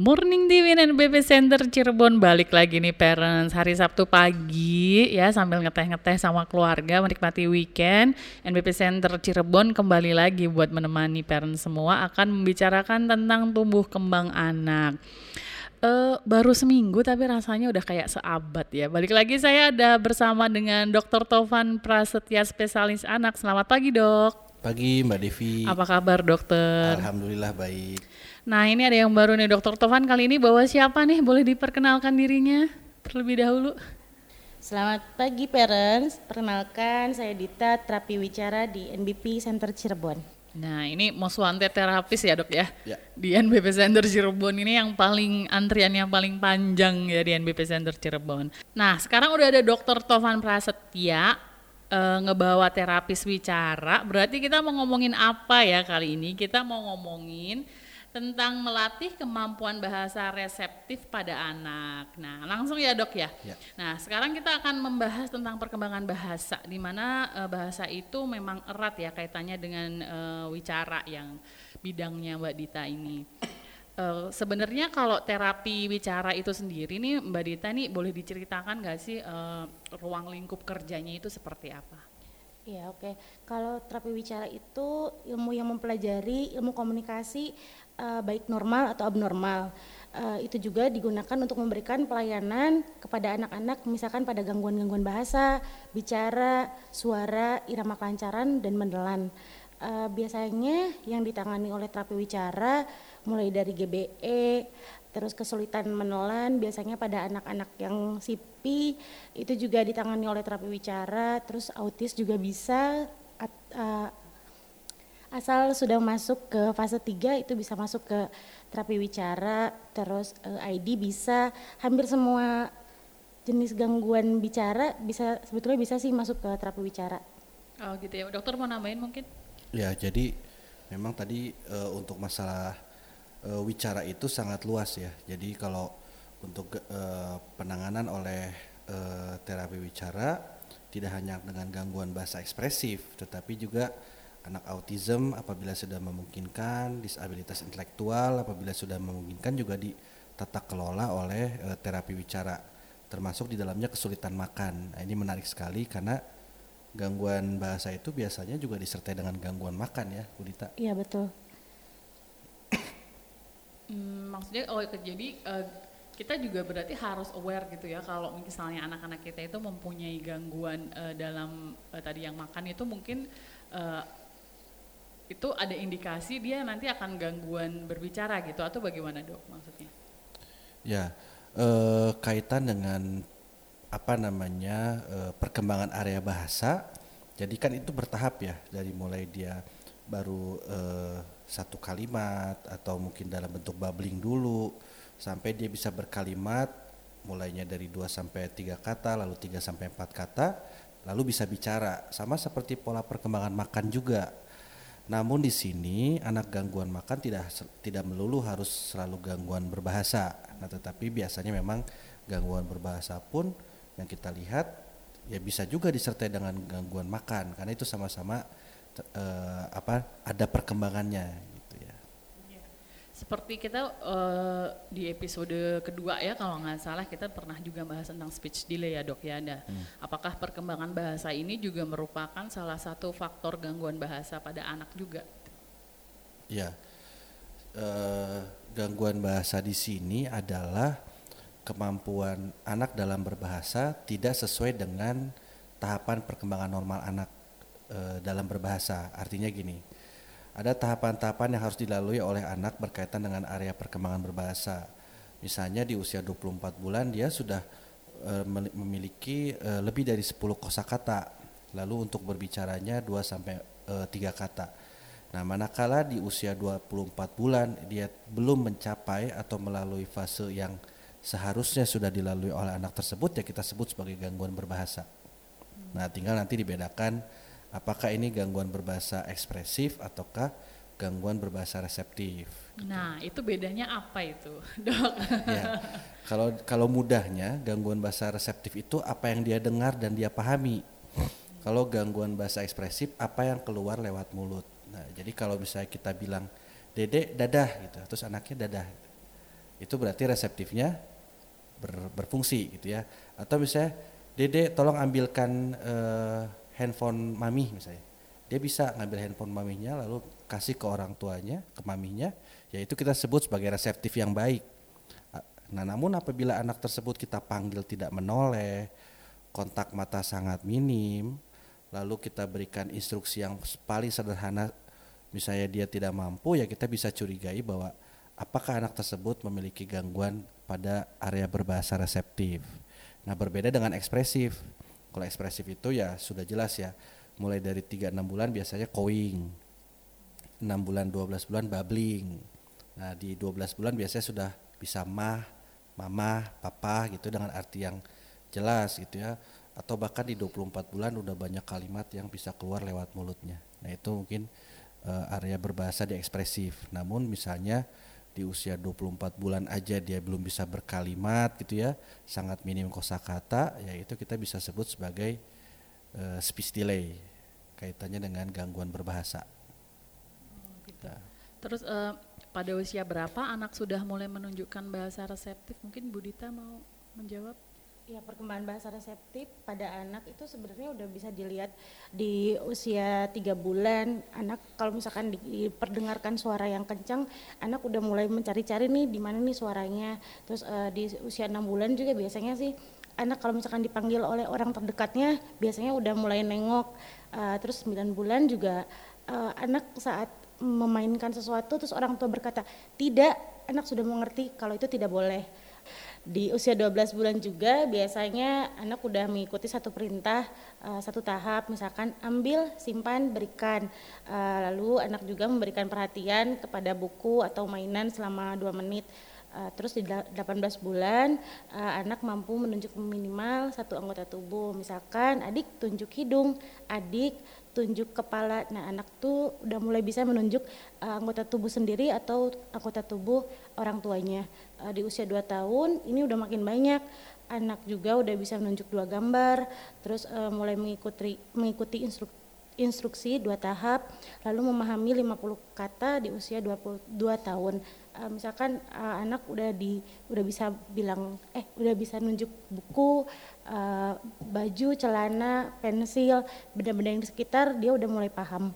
Morning di BB Center Cirebon balik lagi nih parents hari Sabtu pagi ya sambil ngeteh-ngeteh sama keluarga menikmati weekend NBP Center Cirebon kembali lagi buat menemani parents semua akan membicarakan tentang tumbuh kembang anak. Uh, baru seminggu tapi rasanya udah kayak seabad ya. Balik lagi saya ada bersama dengan Dr. Tovan Prasetya spesialis anak. Selamat pagi dok. Pagi Mbak Devi. Apa kabar dokter? Alhamdulillah baik. Nah ini ada yang baru nih Dokter Tovan kali ini bawa siapa nih? Boleh diperkenalkan dirinya terlebih dahulu. Selamat pagi parents, perkenalkan saya Dita, terapi wicara di NBP Center Cirebon. Nah ini most wanted terapis ya dok ya? ya. Di NBP Center Cirebon ini yang paling antrian yang paling panjang ya di NBP Center Cirebon. Nah sekarang udah ada Dokter Tovan Prasetya uh, ngebawa terapis wicara. Berarti kita mau ngomongin apa ya kali ini? Kita mau ngomongin tentang melatih kemampuan bahasa reseptif pada anak. Nah, langsung ya dok ya. ya. Nah, sekarang kita akan membahas tentang perkembangan bahasa, di mana e, bahasa itu memang erat ya kaitannya dengan e, wicara yang bidangnya Mbak Dita ini. E, Sebenarnya kalau terapi wicara itu sendiri nih Mbak Dita nih boleh diceritakan nggak sih e, ruang lingkup kerjanya itu seperti apa? Iya oke. Okay. Kalau terapi wicara itu ilmu yang mempelajari ilmu komunikasi uh, baik normal atau abnormal. Uh, itu juga digunakan untuk memberikan pelayanan kepada anak-anak misalkan pada gangguan-gangguan bahasa, bicara, suara, irama kelancaran dan menelan. Uh, biasanya yang ditangani oleh terapi wicara mulai dari GBE, terus kesulitan menelan biasanya pada anak-anak yang sipi itu juga ditangani oleh terapi wicara, terus autis juga bisa uh, asal sudah masuk ke fase 3 itu bisa masuk ke terapi wicara terus uh, eh, ID bisa hampir semua jenis gangguan bicara bisa sebetulnya bisa sih masuk ke terapi wicara. Oh gitu ya. Dokter mau nambahin mungkin? Ya, jadi memang tadi uh, untuk masalah uh, wicara itu sangat luas ya. Jadi kalau untuk uh, penanganan oleh uh, terapi wicara tidak hanya dengan gangguan bahasa ekspresif tetapi juga anak autism apabila sudah memungkinkan, disabilitas intelektual apabila sudah memungkinkan juga ditata kelola oleh e, terapi wicara, termasuk di dalamnya kesulitan makan. Nah, ini menarik sekali karena gangguan bahasa itu biasanya juga disertai dengan gangguan makan ya, Budita. Iya betul. hmm, maksudnya oh jadi uh, kita juga berarti harus aware gitu ya kalau misalnya anak-anak kita itu mempunyai gangguan uh, dalam uh, tadi yang makan itu mungkin uh, itu ada indikasi dia nanti akan gangguan berbicara gitu atau bagaimana dok maksudnya? Ya eh, kaitan dengan apa namanya eh, perkembangan area bahasa. Jadi kan itu bertahap ya dari mulai dia baru eh, satu kalimat atau mungkin dalam bentuk bubbling dulu sampai dia bisa berkalimat mulainya dari 2 sampai 3 kata lalu 3 sampai 4 kata lalu bisa bicara sama seperti pola perkembangan makan juga namun di sini anak gangguan makan tidak tidak melulu harus selalu gangguan berbahasa. Nah, tetapi biasanya memang gangguan berbahasa pun yang kita lihat ya bisa juga disertai dengan gangguan makan karena itu sama-sama uh, apa ada perkembangannya seperti kita uh, di episode kedua ya kalau nggak salah kita pernah juga bahas tentang speech delay ya dok ya ada. Hmm. Apakah perkembangan bahasa ini juga merupakan salah satu faktor gangguan bahasa pada anak juga? Ya, uh, gangguan bahasa di sini adalah kemampuan anak dalam berbahasa tidak sesuai dengan tahapan perkembangan normal anak uh, dalam berbahasa. Artinya gini ada tahapan-tahapan yang harus dilalui oleh anak berkaitan dengan area perkembangan berbahasa. Misalnya di usia 24 bulan dia sudah e, memiliki e, lebih dari 10 kosakata. Lalu untuk berbicaranya 2 sampai e, 3 kata. Nah, manakala di usia 24 bulan dia belum mencapai atau melalui fase yang seharusnya sudah dilalui oleh anak tersebut ya kita sebut sebagai gangguan berbahasa. Nah, tinggal nanti dibedakan apakah ini gangguan berbahasa ekspresif ataukah gangguan berbahasa reseptif. Gitu. Nah, itu bedanya apa itu, dok? ya, kalau kalau mudahnya gangguan bahasa reseptif itu apa yang dia dengar dan dia pahami. Kalau gangguan bahasa ekspresif apa yang keluar lewat mulut. Nah, jadi kalau misalnya kita bilang dedek dadah gitu, terus anaknya dadah. itu berarti reseptifnya ber- berfungsi gitu ya. Atau misalnya, Dede tolong ambilkan eh, handphone mami misalnya. Dia bisa ngambil handphone maminya lalu kasih ke orang tuanya, ke maminya, yaitu kita sebut sebagai reseptif yang baik. Nah, namun apabila anak tersebut kita panggil tidak menoleh, kontak mata sangat minim, lalu kita berikan instruksi yang paling sederhana, misalnya dia tidak mampu, ya kita bisa curigai bahwa apakah anak tersebut memiliki gangguan pada area berbahasa reseptif. Nah, berbeda dengan ekspresif. Kalau ekspresif itu ya sudah jelas ya, mulai dari 3-6 bulan biasanya cowing, 6 bulan 12 bulan babbling. Nah, di 12 bulan biasanya sudah bisa mah, mama, papa gitu dengan arti yang jelas gitu ya. Atau bahkan di 24 bulan udah banyak kalimat yang bisa keluar lewat mulutnya. Nah, itu mungkin eh, area berbahasa di ekspresif. Namun misalnya di usia 24 bulan aja dia belum bisa berkalimat gitu ya, sangat minim kosakata, ya itu kita bisa sebut sebagai eh, speech delay kaitannya dengan gangguan berbahasa. Nah, Terus eh, pada usia berapa anak sudah mulai menunjukkan bahasa reseptif? Mungkin Bu Dita mau menjawab? Ya perkembangan bahasa reseptif pada anak itu sebenarnya udah bisa dilihat di usia tiga bulan. Anak kalau misalkan diperdengarkan suara yang kencang anak udah mulai mencari-cari nih di mana nih suaranya. Terus eh, di usia enam bulan juga biasanya sih anak kalau misalkan dipanggil oleh orang terdekatnya biasanya udah mulai nengok. Eh, terus 9 bulan juga eh, anak saat memainkan sesuatu terus orang tua berkata tidak anak sudah mengerti kalau itu tidak boleh di usia 12 bulan juga biasanya anak udah mengikuti satu perintah eh, satu tahap. Misalkan ambil simpan berikan. Eh, lalu anak juga memberikan perhatian kepada buku atau mainan selama dua menit. Uh, terus di dela- 18 bulan anak mampu menunjuk minimal satu anggota tubuh. Misalkan adik tunjuk hidung adik tunjuk kepala. Nah anak tuh udah mulai bisa menunjuk uh, anggota tubuh sendiri atau anggota tubuh orang tuanya. Uh, di usia 2 tahun ini udah makin banyak. Anak juga udah bisa menunjuk dua gambar terus uh, mulai mengikuti mengikuti instruk instruksi dua tahap lalu memahami 50 kata di usia 22 tahun. Eh, misalkan eh, anak udah di udah bisa bilang eh udah bisa nunjuk buku eh, baju celana pensil benda-benda yang di sekitar dia udah mulai paham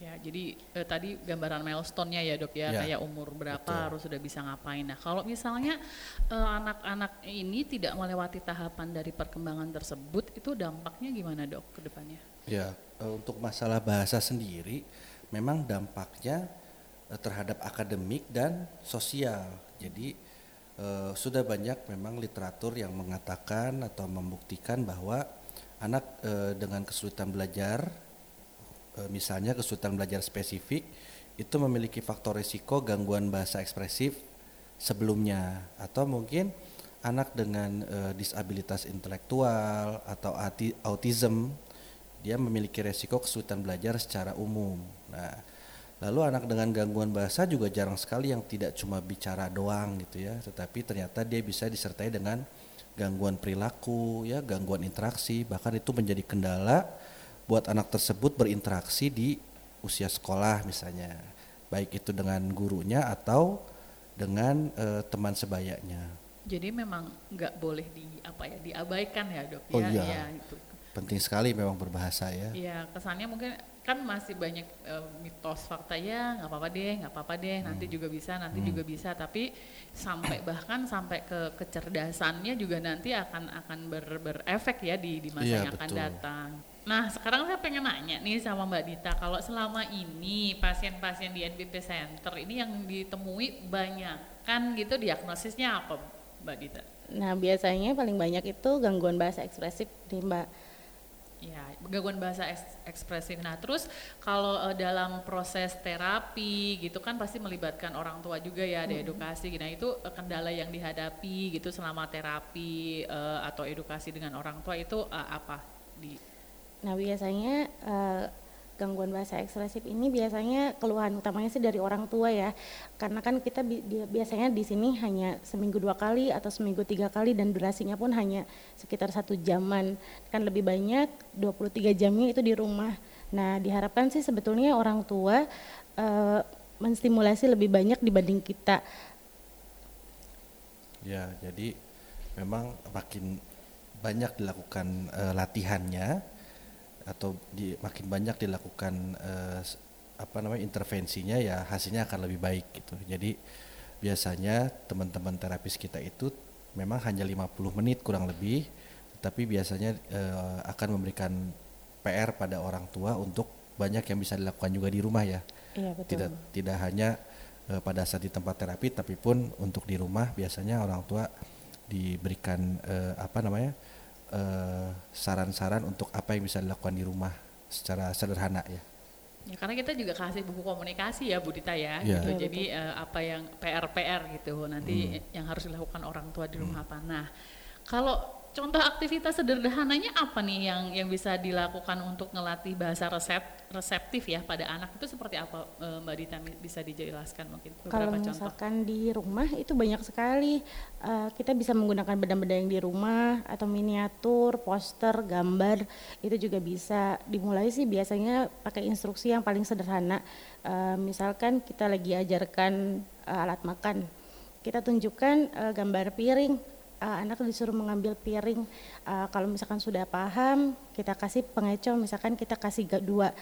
Ya, jadi eh, tadi gambaran milestone-nya ya dok ya, Ya, kayak umur berapa betul. harus sudah bisa ngapain. Nah kalau misalnya eh, anak-anak ini tidak melewati tahapan dari perkembangan tersebut, itu dampaknya gimana dok ke depannya? Ya, eh, untuk masalah bahasa sendiri, memang dampaknya eh, terhadap akademik dan sosial. Jadi eh, sudah banyak memang literatur yang mengatakan atau membuktikan bahwa anak eh, dengan kesulitan belajar, eh, misalnya kesulitan belajar spesifik, itu memiliki faktor risiko gangguan bahasa ekspresif sebelumnya, atau mungkin anak dengan eh, disabilitas intelektual atau autism dia memiliki resiko kesulitan belajar secara umum. Nah, lalu anak dengan gangguan bahasa juga jarang sekali yang tidak cuma bicara doang gitu ya, tetapi ternyata dia bisa disertai dengan gangguan perilaku, ya, gangguan interaksi, bahkan itu menjadi kendala buat anak tersebut berinteraksi di usia sekolah misalnya, baik itu dengan gurunya atau dengan eh, teman sebayanya. Jadi memang nggak boleh di apa ya diabaikan ya dok Oh ya, iya. ya itu. Penting sekali memang berbahasa ya. Iya kesannya mungkin kan masih banyak eh, mitos fakta ya nggak apa-apa deh nggak apa-apa deh nanti Hmm. juga bisa nanti juga bisa tapi sampai bahkan sampai ke kecerdasannya juga nanti akan akan ber, berefek ya di di masa Iya, yang akan betul. datang. Nah sekarang saya pengen nanya nih sama Mbak Dita kalau selama ini pasien-pasien di NBP Center ini yang ditemui banyak kan gitu diagnosisnya apa Mbak Dita? nah biasanya paling banyak itu gangguan bahasa ekspresif nih mbak Ya, gangguan bahasa eks- ekspresif. Nah, terus kalau eh, dalam proses terapi gitu kan pasti melibatkan orang tua juga ya, ada edukasi. Nah, itu eh, kendala yang dihadapi gitu selama terapi eh, atau edukasi dengan orang tua itu eh, apa? Di Nah biasanya eh, gangguan bahasa ekspresif ini biasanya keluhan utamanya sih dari orang tua ya, karena kan kita bi- biasanya di sini hanya seminggu dua kali atau seminggu tiga kali dan durasinya pun hanya sekitar satu jaman, kan lebih banyak 23 jamnya itu di rumah. Nah diharapkan sih sebetulnya orang tua eh, menstimulasi lebih banyak dibanding kita. Ya, jadi memang makin banyak dilakukan uh, latihannya atau di, makin banyak dilakukan uh, apa namanya intervensinya ya hasilnya akan lebih baik gitu. Jadi biasanya teman-teman terapis kita itu memang hanya 50 menit kurang lebih tapi biasanya uh, akan memberikan PR pada orang tua untuk banyak yang bisa dilakukan juga di rumah ya. Iya, betul. Tidak tidak hanya uh, pada saat di tempat terapi tapi pun untuk di rumah biasanya orang tua diberikan apa namanya saran-saran uh, untuk apa yang bisa dilakukan di rumah secara sederhana ya. Ya karena kita juga kasih buku komunikasi ya Bu Dita ya, ya. gitu. Ya, Jadi uh, apa yang PR-PR gitu nanti hmm. yang harus dilakukan orang tua di rumah hmm. apa. Nah, kalau contoh aktivitas sederhananya apa nih yang yang bisa dilakukan untuk ngelatih bahasa resep reseptif ya pada anak? Itu seperti apa e, Mbak Dita bisa dijelaskan mungkin beberapa Kalau misalkan contoh. di rumah itu banyak sekali. Uh, kita bisa menggunakan benda-benda yang di rumah atau miniatur, poster, gambar itu juga bisa. Dimulai sih biasanya pakai instruksi yang paling sederhana. Uh, misalkan kita lagi ajarkan uh, alat makan. Kita tunjukkan uh, gambar piring uh, anak disuruh mengambil piring. Uh, kalau misalkan sudah paham kita kasih pengecoh. Misalkan kita kasih dua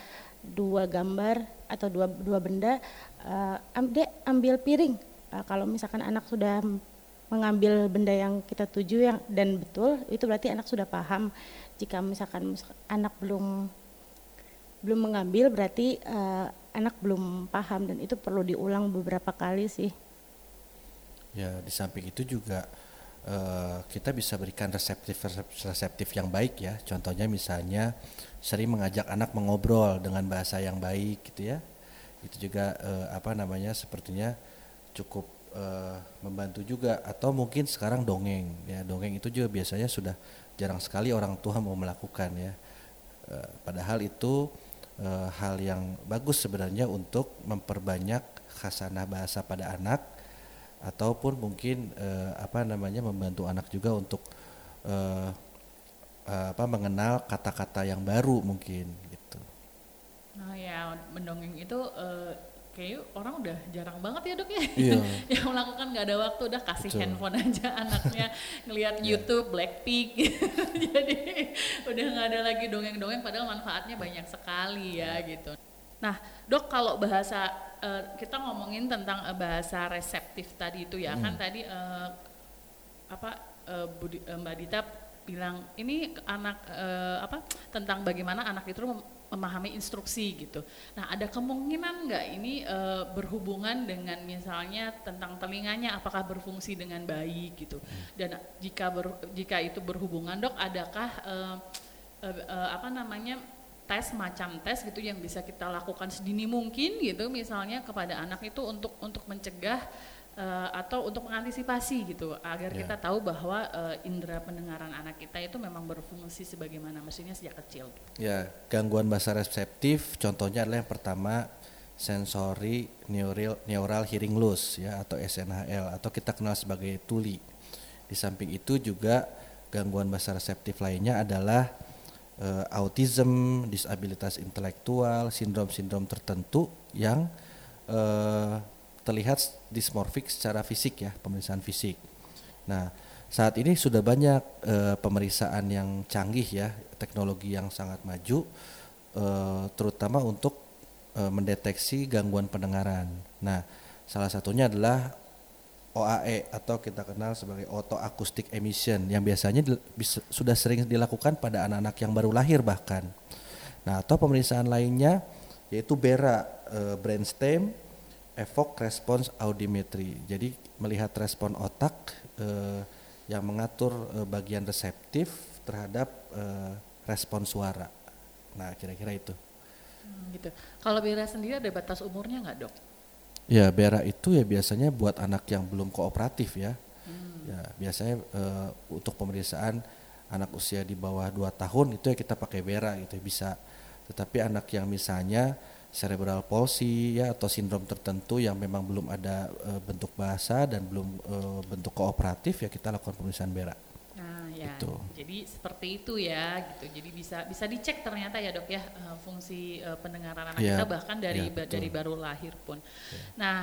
dua gambar atau dua dua benda uh, dek ambil piring. Uh, kalau misalkan anak sudah mengambil benda yang kita tuju yang dan betul itu berarti anak sudah paham. Jika misalkan, misalkan anak belum belum mengambil berarti uh, anak belum paham. Dan itu perlu diulang beberapa kali sih. Ya di samping itu juga uh, kita bisa berikan reseptif reseptif yang baik ya. Contohnya misalnya sering mengajak anak mengobrol dengan bahasa yang baik gitu ya. Itu juga uh, apa namanya sepertinya cukup uh, membantu juga atau mungkin sekarang dongeng ya. Dongeng itu juga biasanya sudah jarang sekali orang tua mau melakukan ya. Uh, padahal itu uh, hal yang bagus sebenarnya untuk memperbanyak khasanah bahasa pada anak ataupun mungkin uh, apa namanya membantu anak juga untuk uh, uh, apa mengenal kata-kata yang baru mungkin gitu. Nah ya mendongeng itu uh, kayak orang udah jarang banget ya dok ya iya. yang melakukan nggak ada waktu udah kasih Betul. handphone aja anaknya ngelihat yeah. YouTube Blackpink jadi udah nggak ada lagi dongeng-dongeng padahal manfaatnya banyak sekali ya gitu. Nah dok kalau bahasa uh, kita ngomongin tentang uh, bahasa reseptif tadi itu ya kan hmm. kan tadi uh, apa uh, Budi, uh, Mbak Dita bilang ini anak uh, apa tentang bagaimana anak itu memahami instruksi gitu. Nah ada kemungkinan nggak ini uh, berhubungan dengan misalnya tentang telinganya apakah berfungsi dengan baik gitu. Hmm. Dan jika ber, jika itu berhubungan dok, adakah uh, uh, uh, apa namanya tes macam tes gitu yang bisa kita lakukan sedini mungkin gitu misalnya kepada anak itu untuk untuk mencegah uh, atau untuk mengantisipasi gitu agar yeah. kita tahu bahwa uh, indera pendengaran anak kita itu memang berfungsi sebagaimana mestinya sejak kecil. Ya, yeah. gangguan bahasa reseptif contohnya adalah yang pertama sensory neural neural hearing loss ya atau SNHL atau kita kenal sebagai tuli. Di samping itu juga gangguan bahasa reseptif lainnya adalah uh, autism, disabilitas intelektual, sindrom-sindrom tertentu yang uh, terlihat dismorfik secara fisik ya, pemeriksaan fisik. Nah, saat ini sudah banyak uh, pemeriksaan yang canggih ya, teknologi yang sangat maju, uh, terutama untuk uh, mendeteksi gangguan pendengaran. Nah, salah satunya adalah OAE atau kita kenal sebagai auto acoustic emission yang biasanya di, bisa, sudah sering dilakukan pada anak-anak yang baru lahir bahkan. Nah, atau pemeriksaan lainnya yaitu BERA e, brainstem evoke response audiometry. Jadi melihat respon otak e, yang mengatur e, bagian reseptif terhadap e, respon suara. Nah, kira-kira itu. Hmm, gitu. Kalau BERA sendiri ada batas umurnya nggak dok? Ya BERA itu ya biasanya buat anak yang belum kooperatif ya. Hmm. Ya biasanya uh, untuk pemeriksaan anak usia di bawah 2 tahun itu ya kita pakai BERA gitu ya, bisa. Tetapi anak yang misalnya cerebral palsy ya atau sindrom tertentu yang memang belum ada uh, bentuk bahasa dan belum uh, bentuk kooperatif ya kita lakukan pemeriksaan BERA ya. Gitu. Jadi seperti itu ya gitu. Jadi bisa bisa dicek ternyata ya dok ya uh, fungsi uh, pendengaran anak yeah. kita bahkan dari ba dari baru lahir pun. Yeah. Nah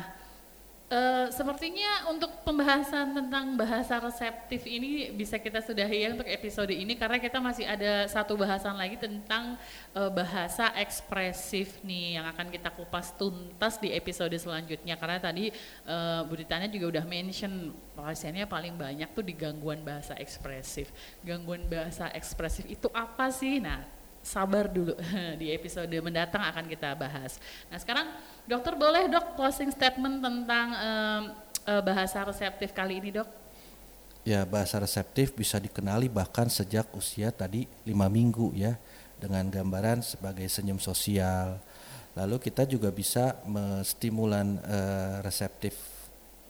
Uh, sepertinya untuk pembahasan tentang bahasa reseptif ini bisa kita sudahi ya untuk episode ini karena kita masih ada satu bahasan lagi tentang uh, bahasa ekspresif nih yang akan kita kupas tuntas di episode selanjutnya karena tadi uh, Bu Ditanya juga udah mention pasiennya paling banyak tuh di gangguan bahasa ekspresif. Gangguan bahasa ekspresif itu apa sih? Nah, sabar dulu di episode mendatang akan kita bahas. Nah, sekarang Dokter boleh dok closing statement tentang um, bahasa reseptif kali ini dok? Ya bahasa reseptif bisa dikenali bahkan sejak usia tadi lima minggu ya dengan gambaran sebagai senyum sosial. Lalu kita juga bisa mestimulan uh, reseptif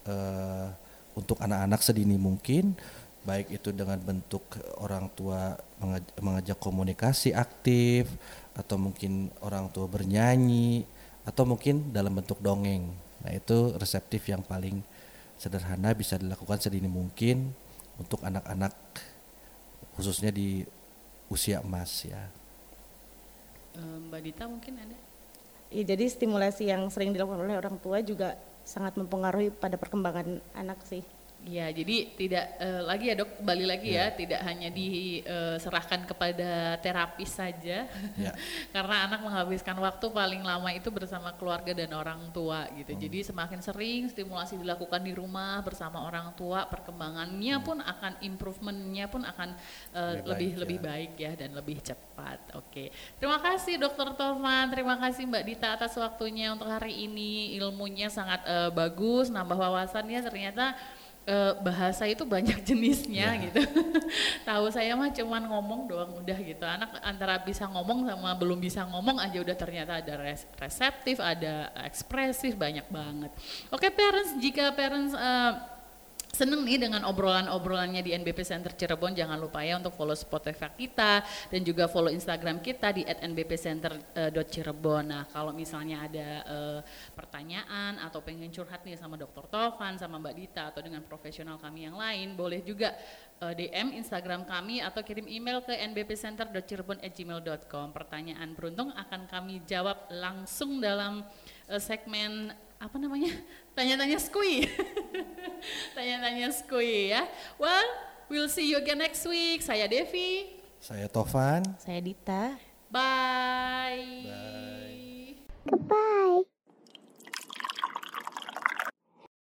uh, untuk anak-anak sedini mungkin baik itu dengan bentuk orang tua mengajak komunikasi aktif atau mungkin orang tua bernyanyi atau mungkin dalam bentuk dongeng. Nah, itu reseptif yang paling sederhana bisa dilakukan sedini mungkin untuk anak-anak khususnya di usia emas ya. Mbak Dita mungkin ada? Ya, jadi stimulasi yang sering dilakukan oleh orang tua juga sangat mempengaruhi pada perkembangan anak sih. Ya, jadi tidak uh, lagi ya dok, kembali lagi ya, ya tidak hanya diserahkan uh, kepada terapis saja, ya. karena anak menghabiskan waktu paling lama itu bersama keluarga dan orang tua gitu. Hmm. Jadi semakin sering stimulasi dilakukan di rumah bersama orang tua, perkembangannya hmm. pun akan improvementnya pun akan uh, lebih lebih, baik, lebih ya. baik ya dan lebih cepat. Oke, terima kasih Dokter Tovan, terima kasih Mbak Dita atas waktunya untuk hari ini, ilmunya sangat uh, bagus, nambah wawasannya ternyata uh, bahasa itu banyak jenisnya yeah. gitu. Tahu saya mah cuman ngomong doang udah gitu. Anak antara bisa ngomong sama belum bisa ngomong aja udah ternyata ada res reseptif, ada ekspresif banyak banget. Oke okay, parents, jika parents uh, seneng nih dengan obrolan-obrolannya di NBP Center Cirebon. Jangan lupa ya untuk follow Spotify kita dan juga follow Instagram kita di @nbpcenter.cirebon. Nah, kalau misalnya ada uh, pertanyaan atau pengen curhat nih sama Dr. Tovan, sama Mbak Dita atau dengan profesional kami yang lain, boleh juga uh, eh, DM Instagram kami atau kirim email ke nbpcenter.cirebon@gmail.com. Pertanyaan beruntung akan kami jawab langsung dalam uh, segmen apa namanya tanya-tanya skui. Tanya-tanya skui ya. Well we'll see you again next week. Saya Devi. Saya Tovan. Saya Dita. Bye. Bye. Goodbye